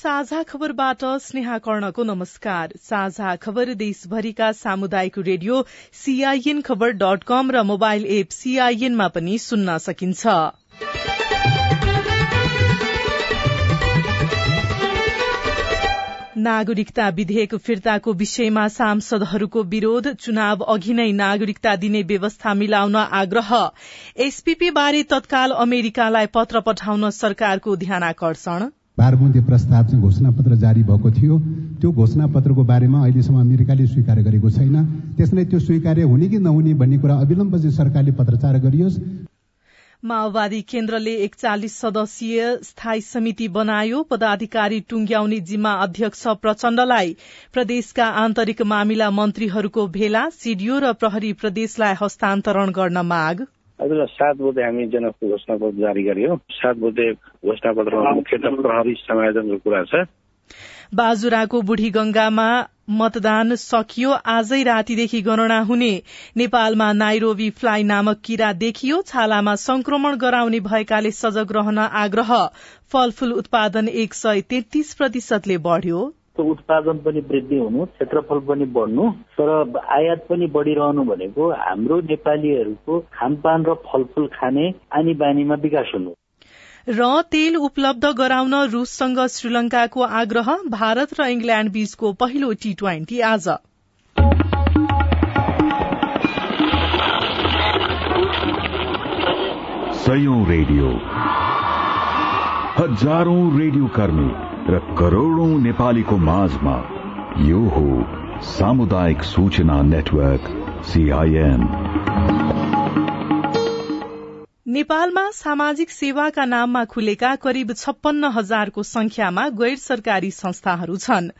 साझा खबरबाट स्नेहा कर्णको नमस्कार। साझा खबर देशभरिका सामुदायिक रेडियो सीआईएन खबर डट कम र मोबाइल एप सीआईएनमा पनि सुन्न सकिन्छ। नागरिकता विधेयक फिर्ताको विषयमा सांसदहरूको विरोध चुनाव अघि नै नागरिकता दिने व्यवस्था मिलाउन आग्रह। एसपीपी बारे तत्काल अमेरिकालाई पत्र पठाउन सरकारको ध्यानाकर्षण। बाह्रपन्थी प्रस्ताव चाहिँ घोषणा पत्र जारी भएको थियो। त्यो घोषणा पत्रको बारेमा अहिलेसम्म अमेरिकाले स्वीकार गरेको छैन। त्यसलाई त्यो स्वीकार्य हुने कि नहुने भन्ने कुरा अविलम्ब चाहिँ सरकारले पत्रचार गरियोस्। माओवादी केन्द्रले एकचालिस सदस्यीय स्थायी समिति बनायो। पदाधिकारी टुंग्याउने जिम्मा अध्यक्ष प्रचण्डलाई प्रदेशका आन्तरिक मामिला मन्त्रीहरूको भेला सिडिओ र प्रहरी प्रदेशलाई हस्तान्तरण गर्न माग। अघिल्लो सात बुधे हामी जनकको घोषणा पत्र जारी गर्यो। सात बुधे घोषणा पत्रमा मुख्यतः प्रहरी समायोजनको कुरा छ। बाजुराको बुढी गंगामा मतदान सकियो। आजै रातीदेखि गणना हुने। नेपालमा नाइरोबी फ्लाई नामक किरा देखियो। छालामा संक्रमण गराउने भएकाले सजग रहन आग्रह। फलफूल उत्पादन एक सय तेत्तीस प्रतिशतले बढ़्यो। उत्पादन पनि वृद्धि हुनु क्षेत्रफल पनि बढ्नु तर आयात पनि बढ़िरहनु भनेको हाम्रो नेपालीहरूको खानपान र फलफूल खाने आनी बानीमा विकास हुनु। र तेल उपलब्ध गराउन रूससँग श्रीलंकाको आग्रह भारत र इंग्ल्याण्ड बीचको पहिलो टी ट्वेन्टी आज। सयौं रेडियो। हजारौं रेडियो कर्मी। र करोड़ौं नेपालीको माझमा यो हो सामुदायिक सूचना नेटवर्क सीआईएन नेपालमा सामाजिक सेवाका नाममा खुलेका करिब छप्पन्न हजारको संख्यामा गैर सरकारी संस्थाहरू छन्।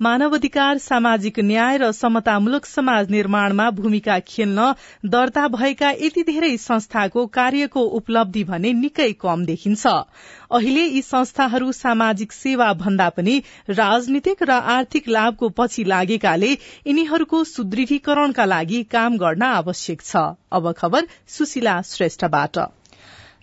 मानवाधिकार सामाजिक न्याय र समतामूलक समाज निर्माणमा भूमिका खेल्न दर्ता भएका यति धेरै संस्थाको कार्यको उपलब्धि भने निकै कम देखिन्छ। अहिले यी संस्थाहरू सामाजिक सेवा भन्दा पनि राजनीतिक र आर्थिक लाभको पछि लागेकाले यिनीहरूको सुदृढीकरणका लागि काम गर्न आवश्यक छ। अब खबर सुशीला श्रेष्ठबाट।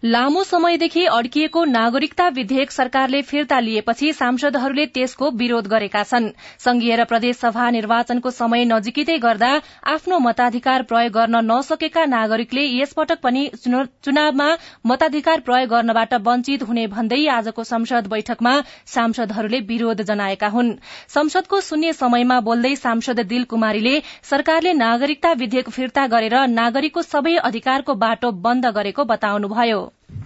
लामो समयदेखि अड्किएको नागरिकता विधेयक सरकारले फिर्ता लिएपछि सांसदहरूले त्यसको विरोध गरेका छन्। संघीय र प्रदेश सभा निर्वाचनको समय नजिकै गर्दा आफ्नो मताधिकार प्रयोग गर्न नसकेका नागरिकले यसपटक पनि चुनावमा मताधिकार प्रयोग गर्नबाट वञ्चित हुने भन्दै आजको संसद बैठकमा सांसदहरूले विरोध जनाएका हुन्। संसदको शून्य समयमा बोल्दै सांसद दिल कुमारीले सरकारले नागरिकता विधेयक फिर्ता गरेर नागरिकको सबै अधिकारको बाटो बन्द गरेको बताउनुभयो।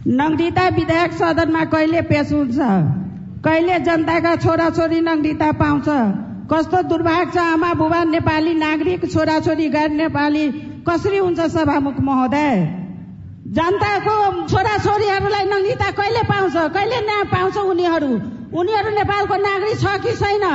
नगदिता विधेयक सदनमा कहिले पेश हुन्छ? कहिले जनताका छोराछोरी नगदिता पाउँछ? कस्तो दुर्भाग्य छ आमा बुबा नेपाली नागरिक छोराछोरी गैर नेपाली? कसरी हुन्छ सभामुख महोदय? जनताको छोराछोरीहरूलाई नगदिता कहिले पाउँछ? कहिले न्याय पाउँछ उनीहरू? उनीहरू नेपालको नागरिक छ कि छैन?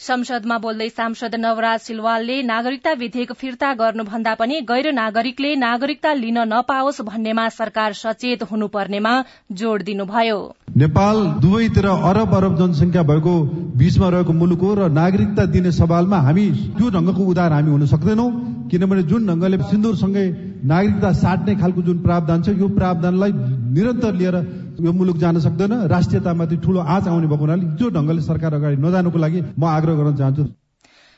संसदमा बोल्दै सांसद नवराज सिलवालले नागरिकता विधेयक फिर्ता गर्नुभन्दा पनि गैर नागरिकले नागरिकता लिन नपाओस् भन्नेमा सरकार सचेत हुनुपर्नेमा जोड़ दिनुभयो। नेपाल दुवैतिर अरब अरब जनसंख्या भएको बीचमा रहेको मुलुक हो र नागरिकता दिने सवालमा हामी त्यो ढंगको उदाहरण हामी हुन सक्दैनौ। किनभने जुन ढंगले सिन्दुरसँगै नागरिकता साट्ने खालको जुन प्रावधान छ यो प्रावधानलाई निरन्तर लिएर यो मुलुक जान सक्दैन। राष्ट्रियतामाथि ठूलो आँच आउने भएको हुनाले जो ढंगले सरकार अगाडि नजानुको लागि म आग्रह गर्न चाहन्छु।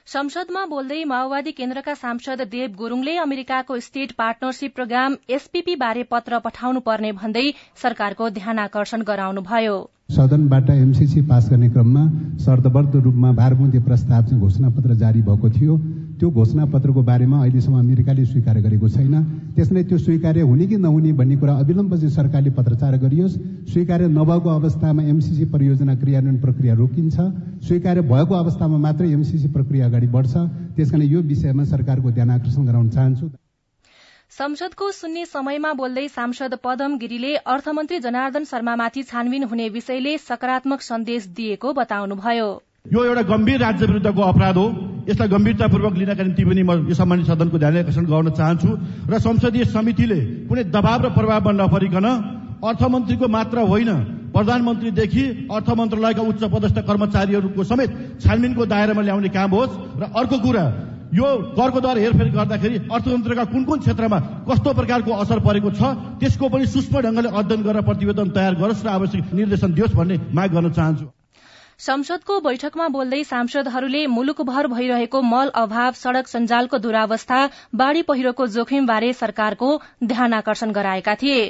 संसदमा बोल्दै माओवादी केन्द्रका सांसद देव गुरूङले अमेरिकाको स्टेट पार्टनरशिप प्रोग्राम एसपीपी बारे पत्र पठाउनु पर्ने भन्दै सरकारको ध्यानाकर्षण गराउनुभयो। सदनबाट एमसिसी पास गर्ने क्रममा शर्तबद्ध रूपमा भारमुद्य प्रस्ताव चाहिँ घोषणापत्र जारी भएको थियो। त्यो घोषणापत्रको बारेमा अहिलेसम्म अमेरिकाले स्वीकार गरेको छैन। त्यसलाई त्यो स्वीकार्य हुने कि नहुने भन्ने कुरा अविलम्ब चाहिँ सरकारले पत्रचार गरियोस्। स्वीकार्य नभएको अवस्थामा एमसिसी परियोजना क्रियान्वयन प्रक्रिया रोकिन्छ। स्वीकार्य भएको अवस्थामा मात्रै एमसिसी प्रक्रिया अगाडि बढ्छ। त्यसकारण यो विषयमा सरकारको ध्यान आकर्षण गराउन चाहन्छु। संसदको शून्य समयमा बोल्दै सांसद पदम गिरीले अर्थमन्त्री जनार्दन शर्मामाथि छानबिन हुने विषयले सकारात्मक सन्देश दिएको बताउनुभयो। यो एउटा गम्भीर राज्य विरुद्धको अपराध हो। यसलाई गम्भीरतापूर्वक लिनका निम्ति पनि म यो सम्बन्धित सदनको ध्यान आकर्षण गर्न चाहन्छु र संसदीय समितिले कुनै दबाव र प्रभावमा नपरिकन अर्थमन्त्रीको मात्र होइन प्रधानमन्त्रीदेखि अर्थ मन्त्रालयका उच्च पदस्थ कर्मचारीहरूको समेत छानबिनको दायरामा ल्याउने काम होस् र अर्को कुरा यो करको दर हेरफेर गर्दाखेरि अर्थतन्त्रका कुन कुन क्षेत्रमा कस्तो प्रकारको असर परेको छ त्यसको पनि सूक्ष्म ढङ्गले अध्ययन गरेर प्रतिवेदन तयार गरोस् र आवश्यक निर्देशन दियोस् भन्ने माग गर्न चाहन्छु। संसदको बैठकमा बोल्दै सांसदहरूले मुलुकभर भइरहेको मल अभाव सड़क सञ्जालको दुरावस्था बाढ़ी पहिरोको जोखिमबारे सरकारको ध्यान आकर्षण गराएका थिए।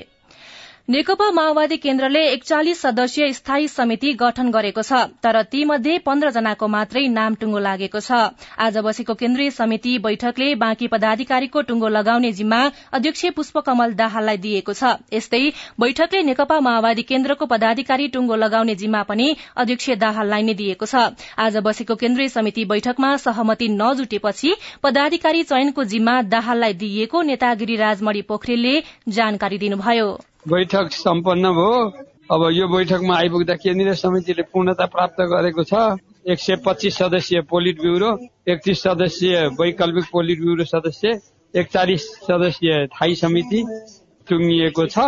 नेकपा माओवादी केन्द्रले एकचालिस सदस्यीय स्थायी समिति गठन गरेको छ तर तीमध्ये पन्ध्र जनाको मात्रै नाम टुङ्गो लागेको छ। आज बसेको केन्द्रीय समिति बैठकले बाँकी पदाधिकारीको टुङ्गो लगाउने जिम्मा अध्यक्ष पुष्पकमल दाहाललाई दिएको छ। यस्तै बैठकले नेकपा माओवादी केन्द्रको पदाधिकारी टुङ्गो लगाउने जिम्मा पनि अध्यक्ष दाहाललाई नै दिएको छ। आज बसेको केन्द्रीय समिति बैठकमा सहमति नजुटेपछि पदाधिकारी चयनको जिम्मा दाहाललाई दिइएको नेता गिरिराज पोखरेलले जानकारी दिनुभयो। बैठक सम्पन्न भयो। अब यो बैठकमा आइपुग्दा केन्द्रीय समितिले पूर्णता प्राप्त गरेको छ। एक सय पच्चिस सदस्यीय पोलिट ब्युरो एकतिस सदस्यीय वैकल्पिक पोलिट ब्युरो सदस्य एकचालिस सदस्यीय थाई समिति टुङ्गिएको छ।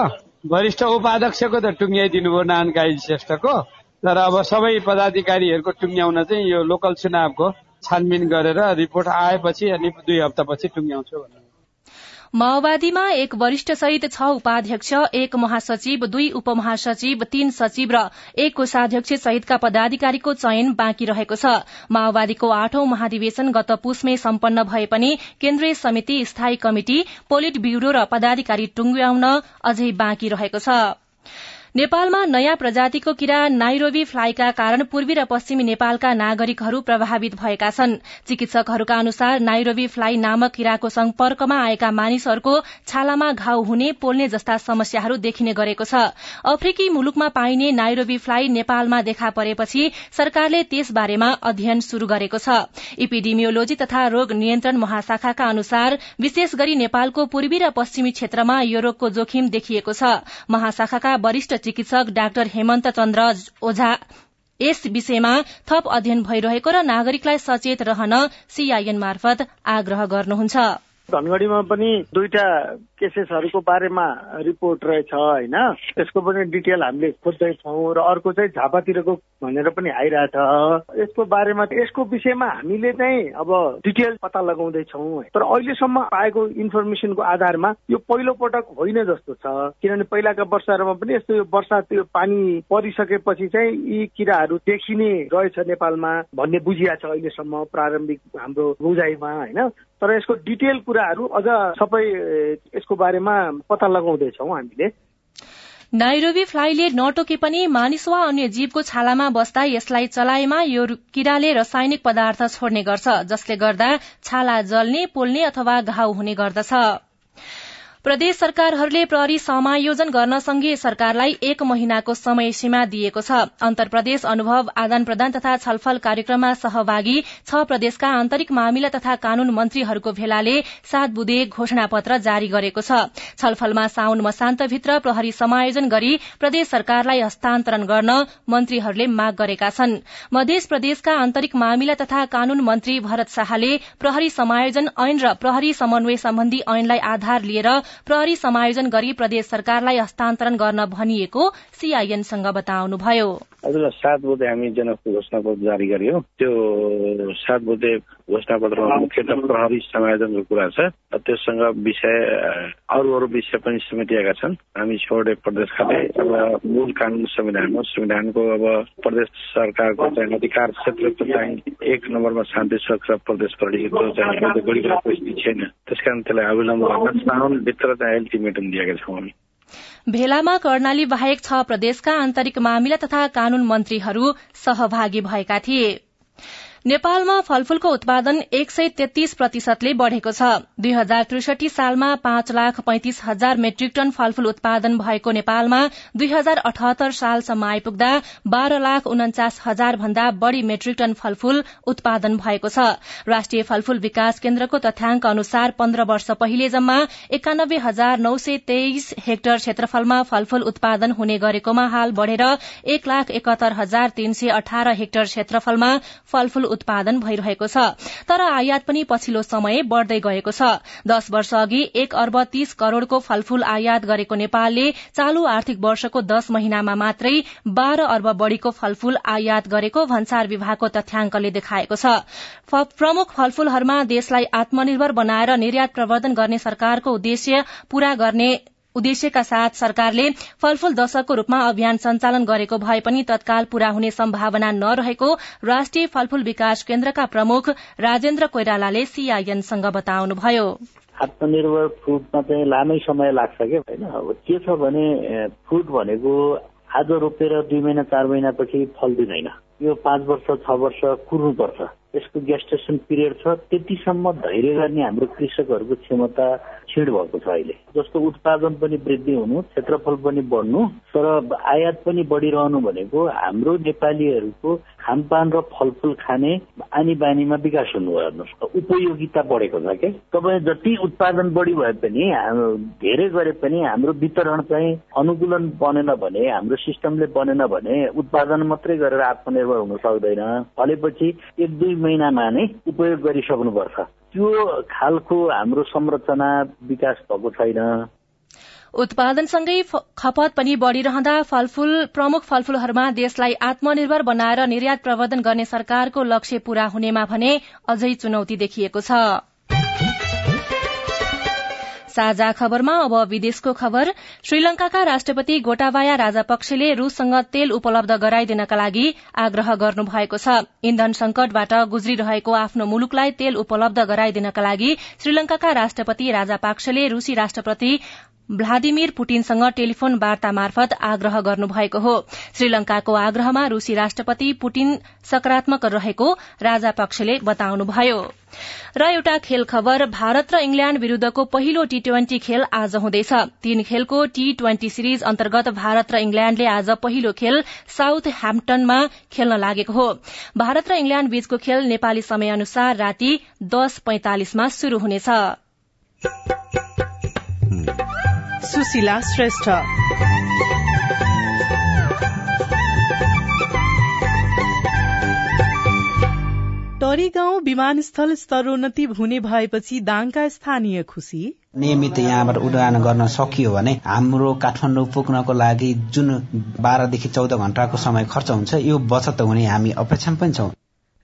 वरिष्ठ उपाध्यक्षको त टुङ्ग्याइदिनु भयो नानकाई श्रेष्ठको तर अब सबै पदाधिकारीहरूको टुङ्ग्याउन चाहिँ यो लोकल चुनावको छानबिन गरेर रिपोर्ट आएपछि अनि दुई हप्तापछि टुङ्ग्याउँछु भन्नु माओवादीमा एक वरिष्ठ सहित छ उपाध्यक्ष एक महासचिव दुई उपमहासचिव तीन सचिव र एक कोषाध्यक्ष सहितका पदाधिकारीको चयन बाँकी रहेको छ। माओवादीको आठौं महाधिवेशन गत पुसमै सम्पन्न भए पनि केन्द्रीय समिति स्थायी कमिटि पोलिट ब्यूरो र पदाधिकारी टुंग्याउन अझै बाँकी रहेको छ। नेपालमा नयाँ प्रजातिको किरा नाइरोबी फ्लाईका कारण पूर्वी र पश्चिमी नेपालका नागरिकहरू प्रभावित भएका छन्। चिकित्सकहरूका अनुसार नाइरोबी फ्लाई नामक किराको सम्पर्कमा आएका मानिसहरूको छालामा घाउ हुने पोल्ने जस्ता समस्याहरू देखिने गरेको छ। अफ्रिकी मुलुकमा पाइने नाइरोबी फ्लाई नेपालमा देखा परेपछि सरकारले त्यस बारेमा अध्ययन शुरू गरेको छ। इपिडिमियोलोजी तथा रोग नियन्त्रण महाशाखाका अनुसार विशेष गरी नेपालको पूर्वी र पश्चिमी क्षेत्रमा यो रोगको जोखिम देखिएको छ। महाशाखाका वरिष्ठ चिकित्सक डाक्टर हेमन्त चन्द्र ओझा यस विषयमा थप अध्ययन भइरहेको र नागरिकलाई सचेत रहन सीआईएन मार्फत आग्रह गर्नुहुन्छ। धनगढ़ीमा पनि दुईटा केसेसहरूको बारेमा रिपोर्ट रहेछ होइन? त्यसको पनि डिटेल हामीले खोज्दैछौँ र अर्को चाहिँ झापातिरको भनेर पनि आइरहेछ। यसको बारेमा यसको विषयमा हामीले चाहिँ अब डिटेल पत्ता लगाउँदैछौँ। तर अहिलेसम्म पाएको इन्फर्मेसनको आधारमा यो पहिलो पटक होइन जस्तो छ। किनभने पहिलाका वर्षहरूमा पनि यस्तो यो वर्षा त्यो पानी परिसकेपछि चाहिँ यी किराहरू देखिने रहेछ नेपालमा भन्ने बुझिया छ अहिलेसम्म प्रारम्भिक हाम्रो बुझाइमा होइन? तर यसको डिटेल कुराहरू अझ सबै यसको बारेमा पत्ता लगाउँदैछौँ हामीले। नाइरोबी फ्लाईले नटोके पनि मानिस वा अन्य जीवको छालामा बस्दा यसलाई चलाएमा यो किराले रासायनिक पदार्थ छोड्ने गर्छ जसले गर्दा छाला जल्ने पोल्ने अथवा घाउ हुने गर्दछ। प्रदेश सरकारहरूले प्रहरी समायोजन गर्न संघीय सरकारलाई एक महिनाको समय सीमा दिएको छ। अन्तर प्रदेश अनुभव आदान प्रदान तथा छलफल कार्यक्रममा सहभागी छ प्रदेशका आन्तरिक मामिला तथा कानून मन्त्रीहरूको भेलाले सात बुधे घोषणा पत्र जारी गरेको छ। छलफलमा साउन मसान्तभित्र प्रहरी समायोजन गरी प्रदेश सरकारलाई हस्तान्तरण गर्न मन्त्रीहरूले माग गरेका छन्। मध्य प्रदेशका आन्तरिक मामिला तथा कानून मन्त्री भरत शाहले प्रहरी समायोजन ऐन र प्रहरी समन्वय सम्बन्धी ऐनलाई आधार लिएर प्रहरी समायोजन गरी प्रदेश सरकारलाई हस्तान्तरण गर्न भनिएको सीआईएनसँग बताउनुभयो। हजुर सात बुधे हामी जनकको घोषणापत्र जारी गर्यो। त्यो सात बुधे घोषणापत्रमा मुख्यतः प्रहरी समायोजनको कुरा छ। त्यससँग विषय अरू अरू विषय पनि समेटिएका छन्। हामी छोडे प्रदेश खाले अब मूल कानून संविधान हो संविधानको अब प्रदेश सरकारको चाहिँ अधिकार क्षेत्रको चाहिँ एक नम्बरमा शान्ति सुरक्षा प्रदेश प्रहरी चाहिँ बढी स्थिति छैन। त्यस कारण त्यसलाई अविलम्ब गर्न चाहिँ अल्टिमेटम दिएका छौँ हामी। भेलामा कर्णाली बाहेक छ प्रदेशका आन्तरिक मामिला तथा कानून मन्त्रीहरू सहभागी भएका थिए। नेपालमा फलफूलको उत्पादन एक सय तेत्तीस प्रतिशतले बढ़ेको छ। दुई हजार त्रिसठी सालमा पाँच लाख पैंतिस हजार मेट्रिक टन फलफूल उत्पादन भएको नेपालमा दुई हजार अठहत्तर सालसम्म आइपुग्दा बाह्र लाख उन्चास हजार भन्दा बढ़ी मेट्रिक टन फलफूल उत्पादन भएको छ। राष्ट्रिय फलफूल विकास केन्द्रको तथ्याङ्क अनुसार पन्ध्र वर्ष पहिले जम्मा एकानब्बे हजार नौ सय तेइस हेक्टर क्षेत्रफलमा फलफूल उत्पादन हुने गरेकोमा हाल बढ़ेर एक लाख एकहत्तर हजार तीन सय अठार हेक्टर क्षेत्रफलमा फलफूल उत्पादन भइरहेको छ। तर आयात पनि पछिल्लो समय बढ़दै गएको छ। दश वर्ष अघि एक अर्ब तीस करोड़को फलफूल आयात गरेको नेपालले चालू आर्थिक वर्षको दश महिनामा मात्रै बाह्र अर्ब बढ़ीको फलफूल आयात गरेको भन्सार विभागको तथ्याङ्कले देखाएको छ। प्रमुख फलफूलहरूमा देशलाई आत्मनिर्भर बनाएर निर्यात प्रवर्धन गर्ने सरकारको उद्देश्य पूरा गर्ने उद्देश्यका साथ सरकारले फलफूल दशकको रूपमा अभियान सञ्चालन गरेको भए पनि तत्काल पूरा हुने सम्भावना नरहेको राष्ट्रिय फलफूल विकास केन्द्रका प्रमुख राजेन्द्र कोइरालाले सीआईएनसँग बताउनुभयो। आत्मनिर्भर फुडमा चाहिँ लामै समय लाग्छ क्या होइन? अब के छ भने फुड भनेको आज रोपेर दुई महिना चार महिनापछि फल दिँदैन। यो पाँच वर्ष छ वर्ष कुर्नुपर्छ। यसको गेस्टेसन पिरियड छ त्यतिसम्म धैर्य गर्ने हाम्रो कृषकहरूको क्षमता क्षीण भएको छ अहिले। जस्तो उत्पादन पनि वृद्धि हुनु क्षेत्रफल पनि बढ्नु तर आयात पनि बढिरहनु भनेको हाम्रो नेपालीहरूको खानपान र फलफुल खाने आनी बानीमा विकास हुनु हेर्नुहोस् उपयोगिता बढेको छ क्या। तपाईँ जति उत्पादन बढी भए पनि धेरै गरे पनि हाम्रो वितरण चाहिँ अनुकूलन बनेन भने हाम्रो सिस्टमले बनेन भने उत्पादन मात्रै गरेर आत्मनिर्भर हुन सक्दैन। फलेपछि एक दुई महिनामा नै उपयोग गरिसक्नुपर्छ। त्यो खालको हाम्रो संरचना विकास भएको छैन। उत्पादनसँगै खपत पनि बढ़िरहँदा फलफूल प्रमुख फलफूलहरूमा देशलाई आत्मनिर्भर बनाएर निर्यात प्रवर्धन गर्ने सरकारको लक्ष्य पूरा हुनेमा भने अझै चुनौती देखिएको छ। साझा खबरमा अब विदेशको खबर। श्रीलंकाका राष्ट्रपति गोटाबाया राजापक्षले रूससँग तेल उपलब्ध गराइदिनका लागि आग्रह गर्नुभएको छ। इन्धन संकटबाट गुज्रिरहेको आफ्नो मुलुकलाई तेल उपलब्ध गराइदिनका लागि श्रीलंकाका राष्ट्रपति राजापाक्सले रूसी राष्ट्रपति भ्लादिमिर पुटिनसँग टेलिफोन वार्ता मार्फत आग्रह गर्नुभएको हो। श्रीलंकाको आग्रहमा रूसी राष्ट्रपति पुटिन सकारात्मक रहेको राजापक्षले बताउनुभयो। र एउटा खेल खबर भारत र इंग्ल्याण्ड विरूद्धको पहिलो टी ट्वेन्टी खेल आज हुँदैछ। तीन खेलको टी ट्वेन्टी सिरिज अन्तर्गत भारत र इंग्ल्याण्डले आज पहिलो खेल साउथ ह्याम्पटनमा खेल्न लागेको हो। भारत र इंग्ल्याण्ड बीचको खेल नेपाली समय अनुसार राति दस पैंतालिसमा शुरू हुनेछ। सुशीला श्रेष्ठ। टरी गाउँ विमानस्थल स्तरोन्नति हुने भएपछि दाङका स्थानीय खुशी नियमित यहाँबाट उडान गर्न सकियो भने हाम्रो काठमाडौँ पुग्नको लागि जुन बाह्रदेखि चौध घण्टाको समय खर्च हुन्छ यो बचत हुने हामी अपेक्षा पनि छौं।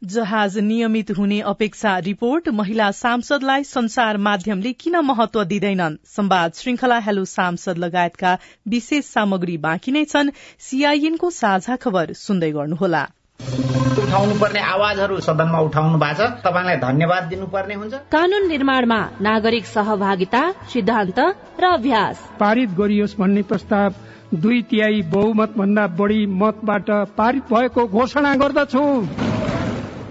जहाज नियमित हुने अपेक्षा रिपोर्ट महिला सांसदलाई संसार माध्यमले किन महत्व दिँदैनन्? संवाद श्रृंखला हेलो सांसद लगायतका विशेष सामग्री बाँकी नै छन्। सीआईएनको साझा खबर सुन्दै गर्नुहोला। उठाउनु पर्ने आवाजहरू सदनमा उठाउनु भएको छ। तपाईँलाई धन्यवाद दिनुपर्ने हुन्छ। कानून निर्माणमा नागरिक सहभागिता सिद्धान्त र अभ्यास। पारित गरियोस् भन्ने प्रस्ताव दुई तिहाई बहुमत भन्दा बढी मतबाट पारित भएको घोषणा गर्दछु।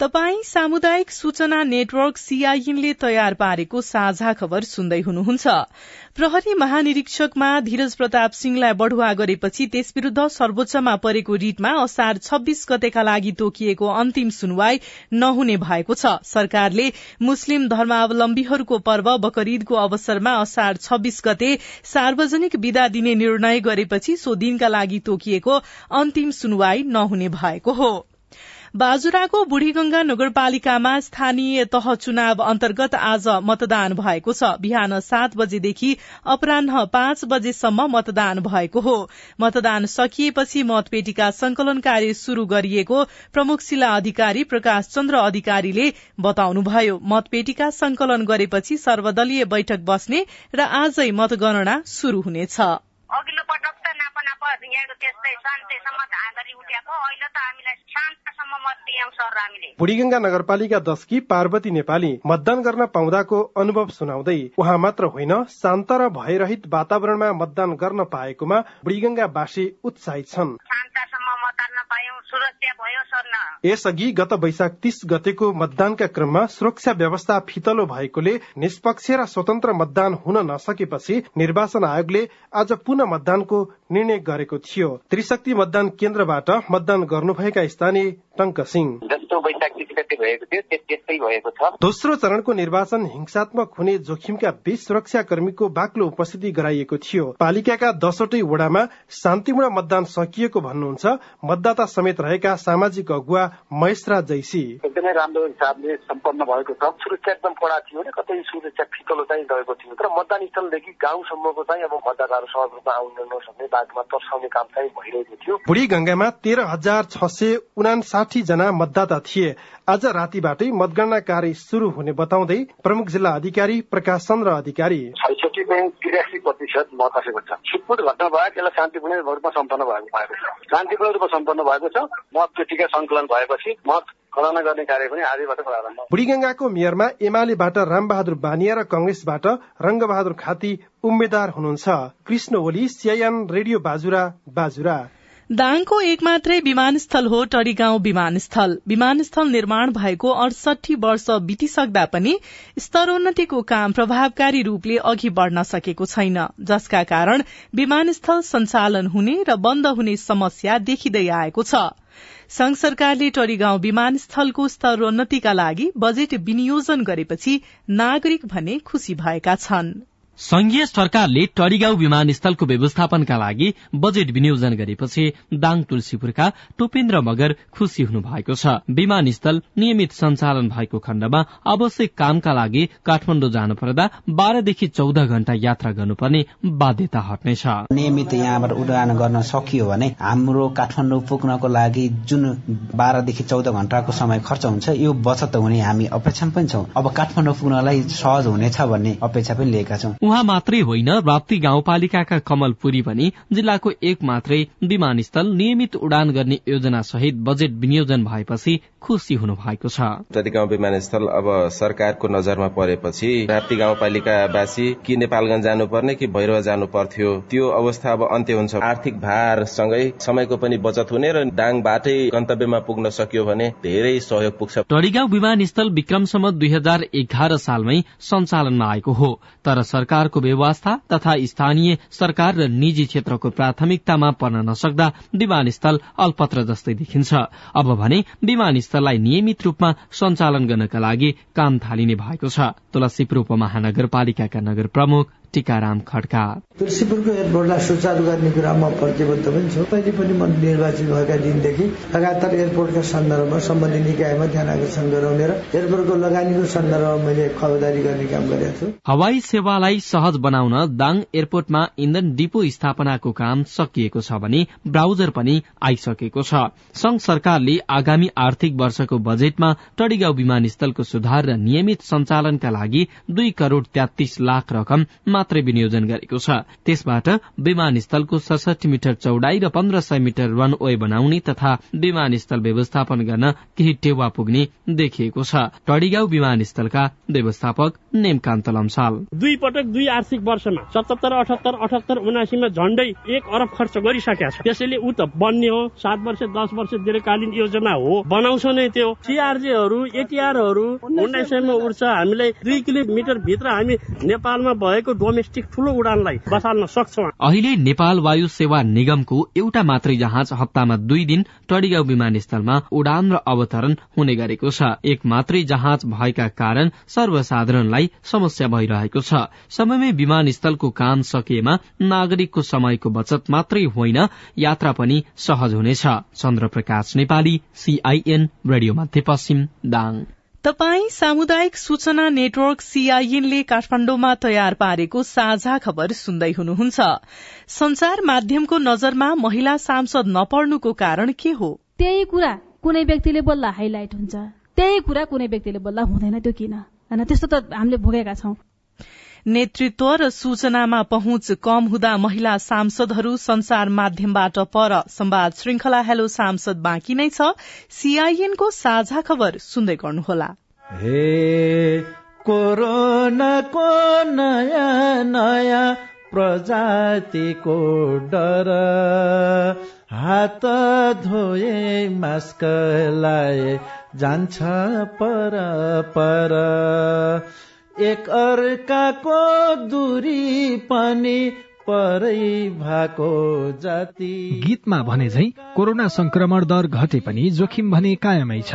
तपाई सामुदायिक सूचना नेटवर्क सीआईएनले तयार पारेको साझा खबर सुन्दै हुनुहुन्छ। प्रहरी महानिरीक्षकमा धीरज प्रताप सिंहलाई बढ़ुवा गरेपछि त्यस विरूद्ध सर्वोच्चमा परेको रिटमा असार छब्बीस गतेका लागि तोकिएको अन्तिम सुनवाई नहुने भएको छ। सरकारले मुस्लिम धर्मावलम्बीहरूको पर्व बकरीदको अवसरमा असार छब्बीस गते सार्वजनिक विदा दिने निर्णय गरेपछि सो दिनका लागि तोकिएको अन्तिम सुनवाई नहुने भएको हो। बाजुराको बुढीगंगा नगरपालिकामा स्थानीय तह चुनाव अन्तर्गत आज मतदान भएको छ। बिहान सात बजेदेखि अपरान्ह पाँच बजेसम्म मतदान भएको हो। मतदान सकिएपछि मतपेटिका संकलन कार्य शुरू गरिएको प्रमुख जिल्ला अधिकारी प्रकाश चन्द्र अधिकारीले बताउनुभयो। मतपेटिका संकलन गरेपछि सर्वदलीय बैठक बस्ने र आजै मतगणना शुरू हुनेछ। अघिल्लो पटक त नाप नाप यहाँको त्यस्तै शान्तिसम्म धाँधरी उठेको अहिले त हामीलाई शान्तसम्म मत दियौँ सर हामीले। बुढीगंगा नगरपालिका दशकी पार्वती नेपाली मतदान गर्न पाउँदाको अनुभव सुनाउँदै उहाँ मात्र होइन शान्त र भयरहित वातावरणमा मतदान गर्न पाएकोमा बुढीगंगावासी उत्साहित छन्। शान्तसम्म यसअघि गत वैशाख तीस गतेको मतदानका क्रममा सुरक्षा व्यवस्था फितलो भएकोले निष्पक्ष र स्वतन्त्र मतदान हुन नसकेपछि निर्वाचन आयोगले आज पुनः मतदानको निर्णय गरेको थियो। त्रिशक्ति मतदान केन्द्रबाट मतदान गर्नुभएका स्थानीय टंक सिंह। जस्तो वैशाख भएको थियो त्यस्तै भएको छ। दोस्रो चरणको निर्वाचन हिंसात्मक हुने जोखिमका बीच सुरक्षा कर्मीको बाक्लो उपस्थिति गराइएको थियो। पालिकाका दसवटै वडामा शान्तिपूर्ण मतदान सकिएको भन्नुहुन्छ मतदाता समेत रहेका सामाजिक अगुवा महेशरा जैसी। एकदमै राम्रो हिसाबले सम्पन्न भएको छ। सुरक्षा एकदम कडा थियो भने कतै सुरक्षा फितलो चाहिँ गएको थियो। तर मतदान स्थलदेखि गाउँसम्मको चाहिँ अब मतदाताहरू सहज रूपमा आउन नसक्ने बाटोमा तर्साउने काम चाहिँ भइरहेको थियो। बुढी गंगामा तेह्र हजार छ सय उनासाठी जना मतदाता थिए। आज रातिबाटै मतगणना कार्य शुरू हुने बताउँदै प्रमुख जिल्ला अधिकारी प्रकाश चन्द्र अधिकारी। छैसठी पोइन्ट तिरासी प्रतिशत मत आएको छ। छुटपुट घटना भयो त्यसलाई शान्तिपूर्ण रूपमा सम्पन्न भएको भएको छ। शान्तिपूर्ण रूपमा सम्पन्न भएको छ मत पेटिका संकलन भएपछि मत गणना गर्ने कार्य पनि आजैबाट प्रारम्भ। बुढीगंगाको मेयरमा एमालेबाट रामबहादुर बानिया र कंग्रेसबाट रंगबहादुर खाती उम्मेद्वार हुनुहुन्छ। Krishna Oli CIN radio Bajura Bajura. दाङको एक मात्रै विमानस्थल हो टडीगाउँ विमानस्थल। विमानस्थल निर्माण भएको अडसठी वर्ष बितिसक्दा पनि स्तरोन्नतिको काम प्रभावकारी रूपले अघि बढ़न सकेको छैन जसका कारण विमानस्थल सञ्चालन हुने र बन्द हुने समस्या देखिँदै आएको छ। संघ सरकारले टडीगाउँ विमानस्थलको स्तरोन्नतिका लागि बजेट विनियोजन गरेपछि नागरिक भने खुशी भएका छनृ। संघीय सरकारले टडीगाउँ विमानस्थलको व्यवस्थापनका लागि बजेट विनियोजन गरेपछि दाङ तुलसीपुरका टोपेन्द्र मगर खुशी हुनु भएको छ। विमानस्थल नियमित सञ्चालन भएको खण्डमा आवश्यक कामका लागि काठमाडौँ जानु पर्दा बाह्रदेखि चौध घण्टा यात्रा गर्नुपर्ने बाध्यता हट्नेछ। नियमित यहाँबाट उडान गर्न सकियो भने हाम्रो काठमाडौँ पुग्नको लागि जुन बाह्रदेखि चौध घण्टाको समय खर्च हुन्छ यो बचत हुने हामी अपेक्षा पनि छौँ। अब काठमाडौँ पुग्नलाई सहज हुनेछ भन्ने अपेक्षा पनि लिएका छौँ। उहाँ मात्रै होइन राप्ती गाउँपालिकाका कमलपुरी पनि जिल्लाको एक मात्रै विमानस्थल नियमित उडान गर्ने योजना सहित बजेट विनियोजन भएपछि खुशी हुनु भएको छ विमानस्थल अब सरकारको नजरमा परेपछि राप्ती गाउँपालिकावासी कि नेपालगंज जानुपर्ने कि भैरव जानु पर्थ्यो त्यो अवस्था अब अन्त्य हुन्छ। आर्थिक भारसँगै समयको पनि बचत हुने र डाङबाटै गन्तव्यमा पुग्न सक्यो भने धेरै सहयोग पुग्छ। टडीगाउँ विमानस्थल विक्रमसम्म दुई हजार एघार सालमै सञ्चालनमा आएको हो तर सरकारको व्यवस्था तथा स्थानीय सरकार र निजी क्षेत्रको प्राथमिकतामा पर्न नसक्दा विमानस्थल अल्पत्र जस्तै देखिन्छ। अब भने विमानस्थललाई नियमित रूपमा सञ्चालन गर्नका लागि काम थालिने भएको छ। तुलसीपुर उपमहानगरपालिकाका नगर प्रमुख टीकाराम खड्का। तुलसीपुरको एयरपोर्टलाई सुचारू गर्ने कुरामा प्रतिबद्ध पनि छु। पहिले पनि म निर्वाचित भएका दिनदेखि लगातार एयरपोर्टका सन्दर्भमा सम्बन्धित निकायमा ध्यान आकर्षण गराउने र एयरपोर्टको लगानीको सन्दर्भमा मैले खबरदारी गर्ने काम गरेको छु। हवाई सेवालाई सहज बनाउन दाङ एयरपोर्टमा इन्धन डिपो स्थापनाको काम सकिएको छ भने ब्राउजर पनि आइसकेको छ। संघ सरकारले आगामी आर्थिक वर्षको बजेटमा टडीगाउँ विमानस्थलको सुधार र नियमित सञ्चालनका लागि दुई करोड़ तेत्तीस लाख रकम मात्रै विनियोजन गरेको छ। त्यसबाट विमानस्थलको सडसठी मिटर चौडाई र पन्ध्र सय मिटर रन वे बनाउने तथा विमानस्थल व्यवस्थापन गर्न केही टेवा पुग्ने देखिएको छ। टडीगाउँ विमानस्थलका व्यवस्थापक नेमकान्त लम्साल। दुई पटक दुई आर्थिक वर्षमा सतहत्तर अठहत्तर अठहत्तर उनासीमा झण्डै एक अरब खर्च गरिसकेका छ त्यसैले ऊ त बन्ने हो सात वर्ष दस वर्ष दीर्घकालीन योजना हो। बनाउँछ नै त्यो। सिआरजेहरू एटिआरहरू उन्नाइस सयमा उड्छ। हामीलाई दुई किलोमिटर भित्र हामी नेपालमा भएको डोमेस्टिक ठूलो उडानलाई बसाल्न सक्छौँ। अहिले नेपाल वायु सेवा निगमको एउटा मात्रै जहाज हप्तामा दुई दिन टडीगाउँ विमानस्थलमा उडान र अवतरण हुने गरेको छ। एक मात्रै जहाज भएका कारण सर्वसाधारणलाई समस्या भइरहेको छ। समयमै विमानस्थलको काम सकिएमा नागरिकको समयको बचत मात्रै होइन यात्रा पनि सहज हुनेछ। चन्द्र प्रकाश नेपाली सीआईएन रेडियो मध्यपश्चिम दाङ। तपाई सामुदायिक सूचना नेटवर्क सीआईएनले काठमाण्डुमा तयार पारेको साझा खबर सुन्दै हुनुहुन्छ। संचार माध्यमको नजरमा महिला सांसद नपर्नुको कारण के हो? त्यही कुरा कुनै व्यक्तिले बोल्दा हाइलाइट हुन्छ। त्यही कुरा कुनै व्यक्तिले बोल्दा हुँदैन त्यो किन? होइन त्यस्तो त हामीले भोगेका छौं। नेतृत्व र सूचनामा पहुँच कम हुँदा महिला सांसदहरू संचार माध्यमबाट पर संवाद श्रृंखला हेलो सांसद बाँकी नै छ। सीआईएनको साझा खबर सुन्दै गर्नुहोला। कोरोनाको नयाँ नयाँ प्रजातिको डर। हात धोए मास्क लाए जान्छ पर पर। एक अर्काको दूरी पनि परै भएको जाति। गीतमा भने झै कोरोना संक्रमण दर घटे पनि जोखिम भने कायमै छ।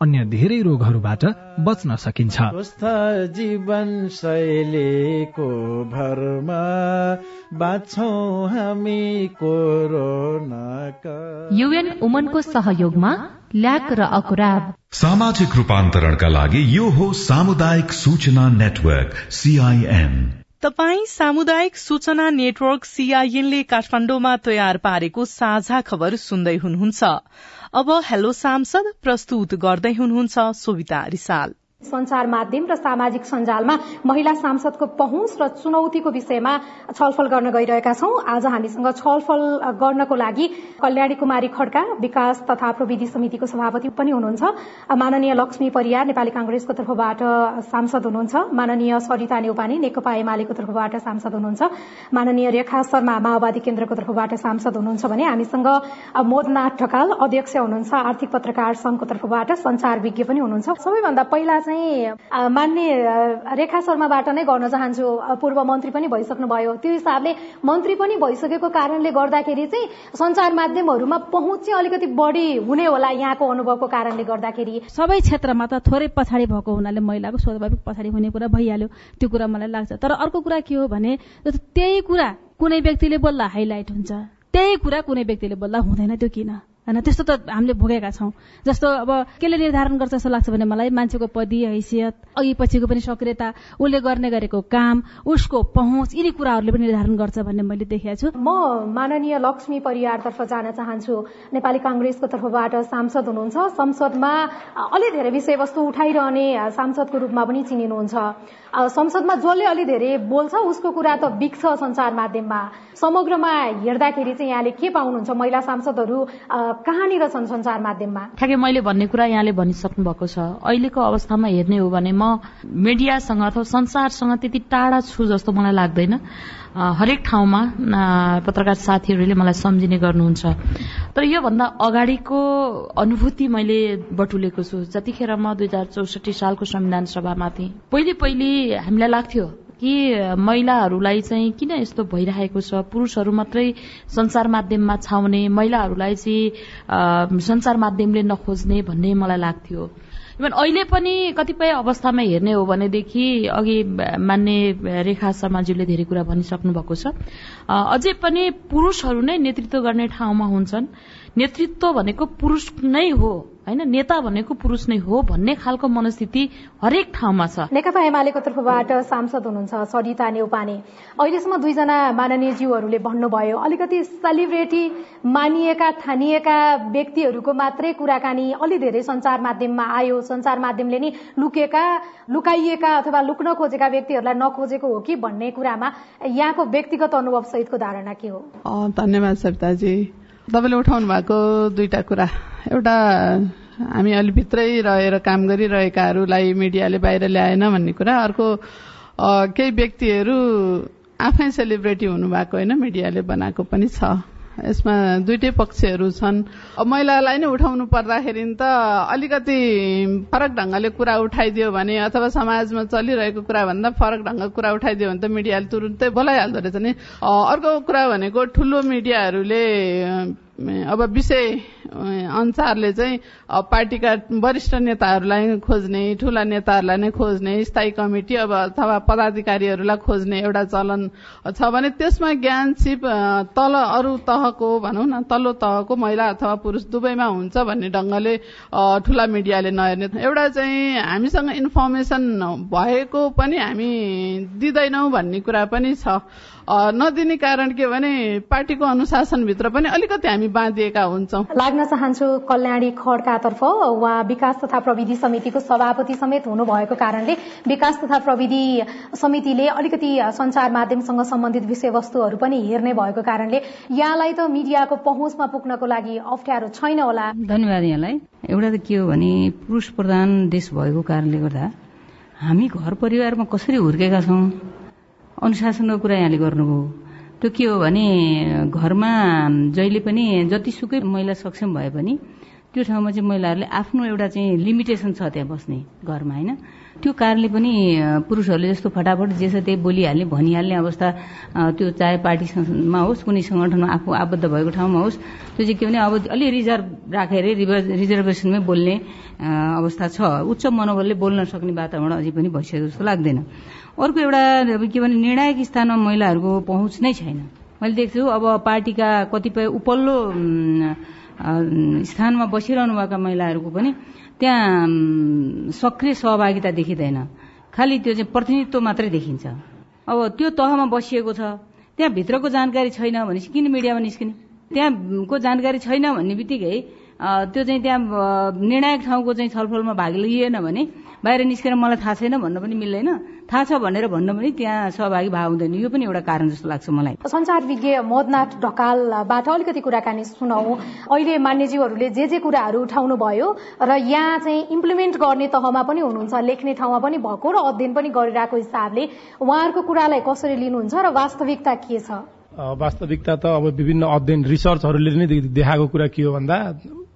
अन्य धेरै रोगहरूबाट बच्न सकिन्छ। जीवन शैलीको भरमा हामी कोरोनाका। युएन उमनको सहयोगमा ल्याक र अकुराब। सामाजिक रूपान्तरणका लागि यो हो सामुदायिक सूचना नेटवर्क सीआईएन तपाई सामुदायिक सूचना नेटवर्क सीआईएनले काठमाण्डुमा तयार पारेको साझा खबर सुन्दै हुनुहुन्छ। अब हेलो सांसद प्रस्तुत गर्दै हुनुहुन्छ सोभिता रिसाल। संचार माध्यम र सामाजिक सञ्जालमा महिला सांसदको पहुँच र चुनौतीको विषयमा छलफल गर्न गइरहेका छौं। आज हामीसँग छलफल गर्नको लागि कल्याणी कुमारी खड्का विकास तथा प्रविधि समितिको सभापति पनि हुनुहुन्छ। माननीय लक्ष्मी परियार नेपाली कांग्रेसको तर्फबाट सांसद हुनुहुन्छ। माननीय सरिता नेउपाने नेकपा एमालेको तर्फबाट सांसद हुनुहुन्छ। माननीय रेखा शर्मा माओवादी केन्द्रको तर्फबाट सांसद हुनुहुन्छ भने हामीसँग मोदनाथ ढकाल अध्यक्ष हुनुहुन्छ। आर्थिक पत्रकार संघको तर्फबाट संचार विज्ञ पनि हुनुहुन्छ। सबैभन्दा पहिला चाहिँ मान्य रेखा शर्माबाट नै गर्न चाहन्छु। पूर्व मन्त्री पनि भइसक्नुभयो। त्यो हिसाबले मन्त्री पनि भइसकेको कारणले गर्दाखेरि चाहिँ संचार माध्यमहरूमा पहुँच चाहिँ अलिकति बढी हुने होला यहाँको अनुभवको कारणले गर्दाखेरि। सबै क्षेत्रमा त थोरै पछाडि भएको हुनाले महिलाको स्वाभाविक पछाडि हुने कुरा भइहाल्यो। त्यो कुरा मलाई लाग्छ। तर अर्को कुरा के हो भने त्यही कुरा कुनै व्यक्तिले बोल्दा हाइलाइट हुन्छ। त्यही कुरा कुनै व्यक्तिले बोल्दा हुँदैन त्यो किन? होइन त्यस्तो त हामीले भोगेका छौँ। जस्तो अब केले निर्धारण गर्छ जस्तो लाग्छ भने मलाई मान्छेको पदी हैसियत अघि पछिको पनि सक्रियता उसले गर्ने गरेको काम उसको पहुँच यिनी कुराहरूले पनि निर्धारण गर्छ भन्ने मैले देखेको छु। म माननीय लक्ष्मी परिवारतर्फ जान चाहन्छु। नेपाली कांग्रेसको तर्फबाट सांसद हुनुहुन्छ। संसदमा अलि धेरै विषयवस्तु उठाइरहने सांसदको रूपमा पनि चिनिनुहुन्छ। संसदमा जसले अलि धेरै बोल्छ उसको कुरा त बिग्छ संचार माध्यममा। समग्रमा हेर्दाखेरि चाहिँ यहाँले के पाउनुहुन्छ? महिला सांसदहरू कहाँनिर छन् संचार माध्यममा। ठ्याक्कै मैले भन्ने कुरा यहाँले भनिसक्नु भएको छ। अहिलेको अवस्थामा हेर्ने हो भने म मिडियासँग अथवा संसारसँग त्यति टाढा छु जस्तो मलाई लाग्दैन। हरेक ठाउँमा पत्रकार साथीहरूले मलाई सम्झिने गर्नुहुन्छ। तर योभन्दा अगाडिको अनुभूति मैले बटुलेको छु। जतिखेर म दुई हजार चौसठी सालको संविधान सभामा थिएँ पहिले पहिले हामीलाई लाग्थ्यो कि महिलाहरूलाई चाहिँ किन यस्तो भइरहेको छ? पुरुषहरू मात्रै संसार माध्यममा छाउने महिलाहरूलाई चाहिँ संसार माध्यमले नखोज्ने भन्ने मलाई लाग्थ्यो। इभन अहिले पनि कतिपय अवस्थामा हेर्ने हो भनेदेखि अघि मान्ने रेखा शर्माज्यूले धेरै कुरा भनिसक्नु भएको छ अझै पनि पुरुषहरू नै नेतृत्व गर्ने ठाउँमा हुन्छन्। नेतृत्व भनेको पुरुष नै हो। होइन नेता भनेको पुरुष नै हो भन्ने खालको मनस्थिति हरेक ठाउँमा छ। नेकपा एमालेको तर्फबाट सांसद हुनुहुन्छ सरिता नेउपाने। अहिलेसम्म दुईजना माननीय जीवहरूले भन्नुभयो अलिकति सेलिब्रेटी मानिएका ठानिएका व्यक्तिहरूको मात्रै कुराकानी अलि धेरै संचार माध्यममा आयो। संचार माध्यमले नि लुकेका लुकाइएका अथवा लुक्न खोजेका व्यक्तिहरूलाई नखोजेको हो कि भन्ने कुरामा यहाँको व्यक्तिगत अनुभव सहितको धारणा के हो? धन्यवाद सरिताजी। तपाईँले उठाउनु भएको दुईटा कुरा। एउटा हामी अलि भित्रै रहेर काम गरिरहेकाहरूलाई मिडियाले बाहिर ल्याएन भन्ने कुरा। अर्को केही व्यक्तिहरू आफै सेलिब्रेटी हुनुभएको होइन मिडियाले बनाएको पनि छ। यसमा दुइटै पक्षहरू छन्। महिलालाई नै उठाउनु पर्दाखेरि त अलिकति फरक ढंगले कुरा उठाइदियो भने अथवा समाजमा चलिरहेको कुरा भन्दा फरक ढङ्गको कुरा उठाइदियो भने त मिडियाले तुरुन्तै बोलाइहाल्दो रहेछ नि। अर्को कुरा भनेको ठुलो मिडियाहरूले अब विषय अनुसारले चाहिँ पार्टीका वरिष्ठ नेताहरूलाई खोज्ने ठूला नेताहरूलाई नै खोज्ने स्थायी कमिटी अब अथवा पदाधिकारीहरूलाई खोज्ने एउटा चलन छ भने त्यसमा ज्ञान सिप तल अरू तहको भनौँ न तल्लो तहको महिला अथवा पुरुष दुवैमा हुन्छ भन्ने ढंगले ठूला मिडियाले नहेर्ने एउटा चाहिँ हामीसँग इन्फर्मेसन भएको पनि हामी दिँदैनौ भन्ने कुरा पनि छ। नदिने कारण के भने पार्टीको अनुशासनभित्र पनि अलिकति हामी बाँधिएका हुन्छौँ। लाग्न चाहन्छु कल्याणी खड्कातर्फ उहाँ विकास तथा प्रविधि समितिको सभापति समेत हुनुभएको कारणले विकास तथा प्रविधि समितिले अलिकति संचार माध्यमसँग सम्बन्धित विषयवस्तुहरू पनि हेर्ने भएको कारणले यहाँलाई त मिडियाको पहुँचमा पुग्नको लागि अप्ठ्यारो छैन होला। धन्यवाद यहाँलाई। एउटा त के हो भने पुरुष प्रधान देश भएको कारणले गर्दा हामी घर परिवारमा कसरी हुर्केका छौँ? अनुशासनको कुरा यहाँले गर्नुभयो। त्यो के हो भने घरमा जहिले पनि जतिसुकै महिला सक्षम भए पनि त्यो ठाउँमा चाहिँ महिलाहरूले आफ्नो एउटा चाहिँ लिमिटेसन छ त्यहाँ बस्ने घरमा होइन? त्यो कारणले पनि पुरुषहरूले जस्तो फटाफट जे छ त्यही बोलिहाल्ने भनिहाल्ने अवस्था त्यो चाहे पार्टीमा होस् कुनै सङ्गठनमा आफू आबद्ध भएको ठाउँमा होस् त्यो चाहिँ के भने अब अलि रिजर्भ राखेर रिजर्भेसनमै बोल्ने अवस्था छ। उच्च मनोबलले बोल्न सक्ने वातावरण अझै पनि भइसकेको जस्तो लाग्दैन। अर्को एउटा के भने निर्णायक स्थानमा महिलाहरूको पहुँच नै छैन। मैले देख्छु अब पार्टीका कतिपय उपल्लो स्थानमा बसिरहनुभएका महिलाहरूको पनि त्यहाँ सक्रिय सहभागिता देखिँदैन। खालि त्यो चाहिँ प्रतिनिधित्व मात्रै देखिन्छ। अब त्यो तहमा बसिएको छ त्यहाँ भित्रको जानकारी छैन भनेपछि किन मिडियामा निस्किने? त्यहाँको जानकारी छैन भन्ने बित्तिकै त्यो चाहिँ त्यहाँ निर्णायक ठाउँको चाहिँ छलफलमा भाग लिएन भने बाहिर निस्केर मलाई थाहा छैन भन्न पनि मिल्दैन। थाहा छ भनेर भन्न पनि त्यहाँ सहभागी भाव हुँदैन। यो पनि एउटा कारण जस्तो लाग्छ मलाई। संचार विज्ञ मदनाथ ढकालबाट अलिकति कुराकानी सुनौ। अहिले मान्यज्यूहरूले जे जे कुराहरू उठाउनु भयो र यहाँ चाहिँ इम्प्लिमेन्ट गर्ने तहमा पनि हुनुहुन्छ लेख्ने ठाउँमा पनि भएको र अध्ययन पनि गरिरहेको हिसाबले उहाँहरूको कुरालाई कसरी लिनुहुन्छ र वास्तविकता के छ? वास्तविकता त अब विभिन्न अध्ययन रिसर्चहरूले नै देखाएको कुरा के हो भन्दा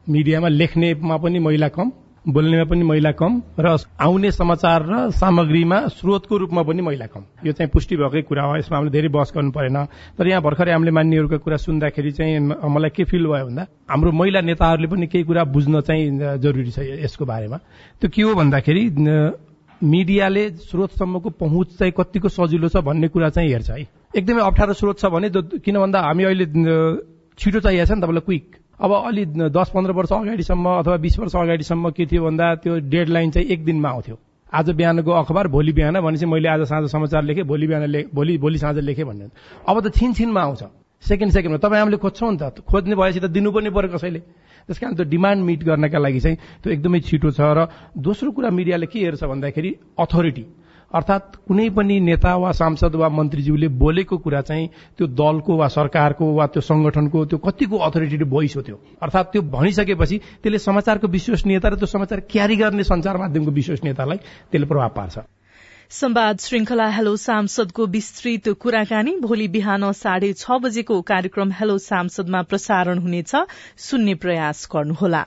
मिडियामा लेख्नेमा पनि महिला कम। बोल्नेमा पनि महिला कम र आउने समाचार र सामग्रीमा स्रोतको रूपमा पनि महिला कम। यो चाहिँ पुष्टि भएकै कुरा हो। यसमा हामीले धेरै बहस गर्नु परेन। तर यहाँ भर्खरै हामीले मान्यहरूको कुरा सुन्दाखेरि चाहिँ मलाई के फिल भयो भन्दा हाम्रो महिला नेताहरूले पनि केही कुरा बुझ्न चाहिँ जरुरी छ यसको बारेमा। त्यो के हो भन्दाखेरि मिडियाले स्रोतसम्मको पहुँच चाहिँ कतिको सजिलो छ भन्ने कुरा चाहिँ हेर्छ है। एकदमै अप्ठ्यारो स्रोत छ भने किन भन्दा हामी अहिले छिटो चाहिएको छ नि तपाईँलाई क्विक। अब अलि दस पन्ध्र वर्ष अगाडिसम्म अथवा बिस वर्ष अगाडिसम्म के थियो भन्दा त्यो डेड लाइन चाहिँ एक दिनमा आउँथ्यो। आज बिहानको अखबार भोलि बिहान भनेपछि मैले आज साँझ समाचार लेखेँ भोलि बिहान भोलि भोलि साँझ लेखेँ भन्ने। अब त छिन छिनमा आउँछ। सेकेन्ड सेकेन्डमा। तपाईँ हामीले खोज्छौँ नि त। खोज्ने भएपछि त दिनु पनि पर्यो कसैले। त्यस कारण त्यो डिमान्ड मिट गर्नका लागि चाहिँ त्यो एकदमै छिटो छ र दोस्रो कुरा मिडियाले के हेर्छ भन्दाखेरि अथोरिटी। अर्थात् कुनै पनि नेता वा सांसद वा मन्त्रीज्यूले बोलेको कुरा चाहिँ त्यो दलको वा सरकारको वा त्यो संगठनको त्यो कतिको अथोरिटी भोइस हो त्यो। अर्थात् त्यो भनिसकेपछि त्यसले समाचारको विश्वसनीयता र त्यो समाचार क्यारी गर्ने संचार माध्यमको विश्वसनीयतालाई त्यसले प्रभाव पार्छ। संवाद श्रृंखला हेलो सांसदको विस्तृत कुराकानी भोलि बिहान साढे छ बजेको कार्यक्रम हेलो सांसदमा प्रसारण हुनेछ। सुन्ने प्रयास गर्नुहोला।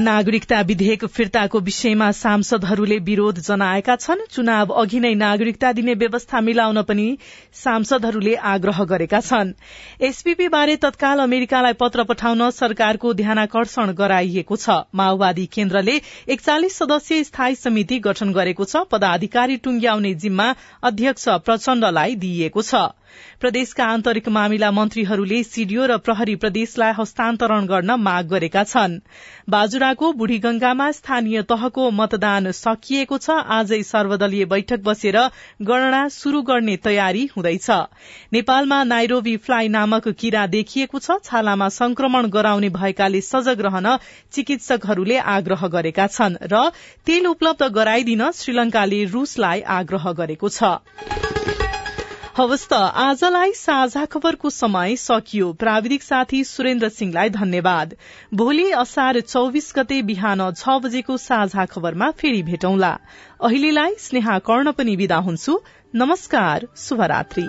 नागरिकता विधेयक फिर्ताको विषयमा सांसदहरूले विरोध जनाएका छन्। चुनाव अघि नै नागरिकता दिने व्यवस्था मिलाउन पनि सांसदहरूले आग्रह गरेका छन्। एसपीपी बारे तत्काल अमेरिकालाई पत्र पठाउन सरकारको ध्यानाकर्षण गराइएको छ। माओवादी केन्द्रले एकचालिस सदस्यीय स्थायी समिति गठन गरेको छ। पदाधिकारी टुंग्याउने जिम्मा अध्यक्ष प्रचण्डलाई दिइएको छ। प्रदेशका आन्तरिक मामिला मन्त्रीहरूले सीडीओ र प्रहरी प्रदेशलाई हस्तान्तरण गर्न माग गरेका छन्। बाजुराको बुढीगंगामा स्थानीय तहको मतदान सकिएको छ। आजै सर्वदलीय बैठक बसेर गणना शुरू गर्ने तयारी हुँदैछ। नेपालमा नाइरोबी फ्लाई नामक किरा देखिएको छ। छालामा संक्रमण गराउने भएकाले सजग रहन चिकित्सकहरूले आग्रह गरेका छन् र तेल उपलब्ध गराइदिन श्रीलंकाले रूसलाई आग्रह गरेको छ। हवस् त आजलाई साझा खबरको समय सकियो। प्राविधिक साथी सुरेन्द्र सिंहलाई धन्यवाद। भोलि असार चौविस गते बिहान छ बजेको साझा खबरमा फेरि भेटौंला। अहिलेलाई स्नेहा कर्ण पनि विदा हुन्छु। नमस्कार शुभरात्री।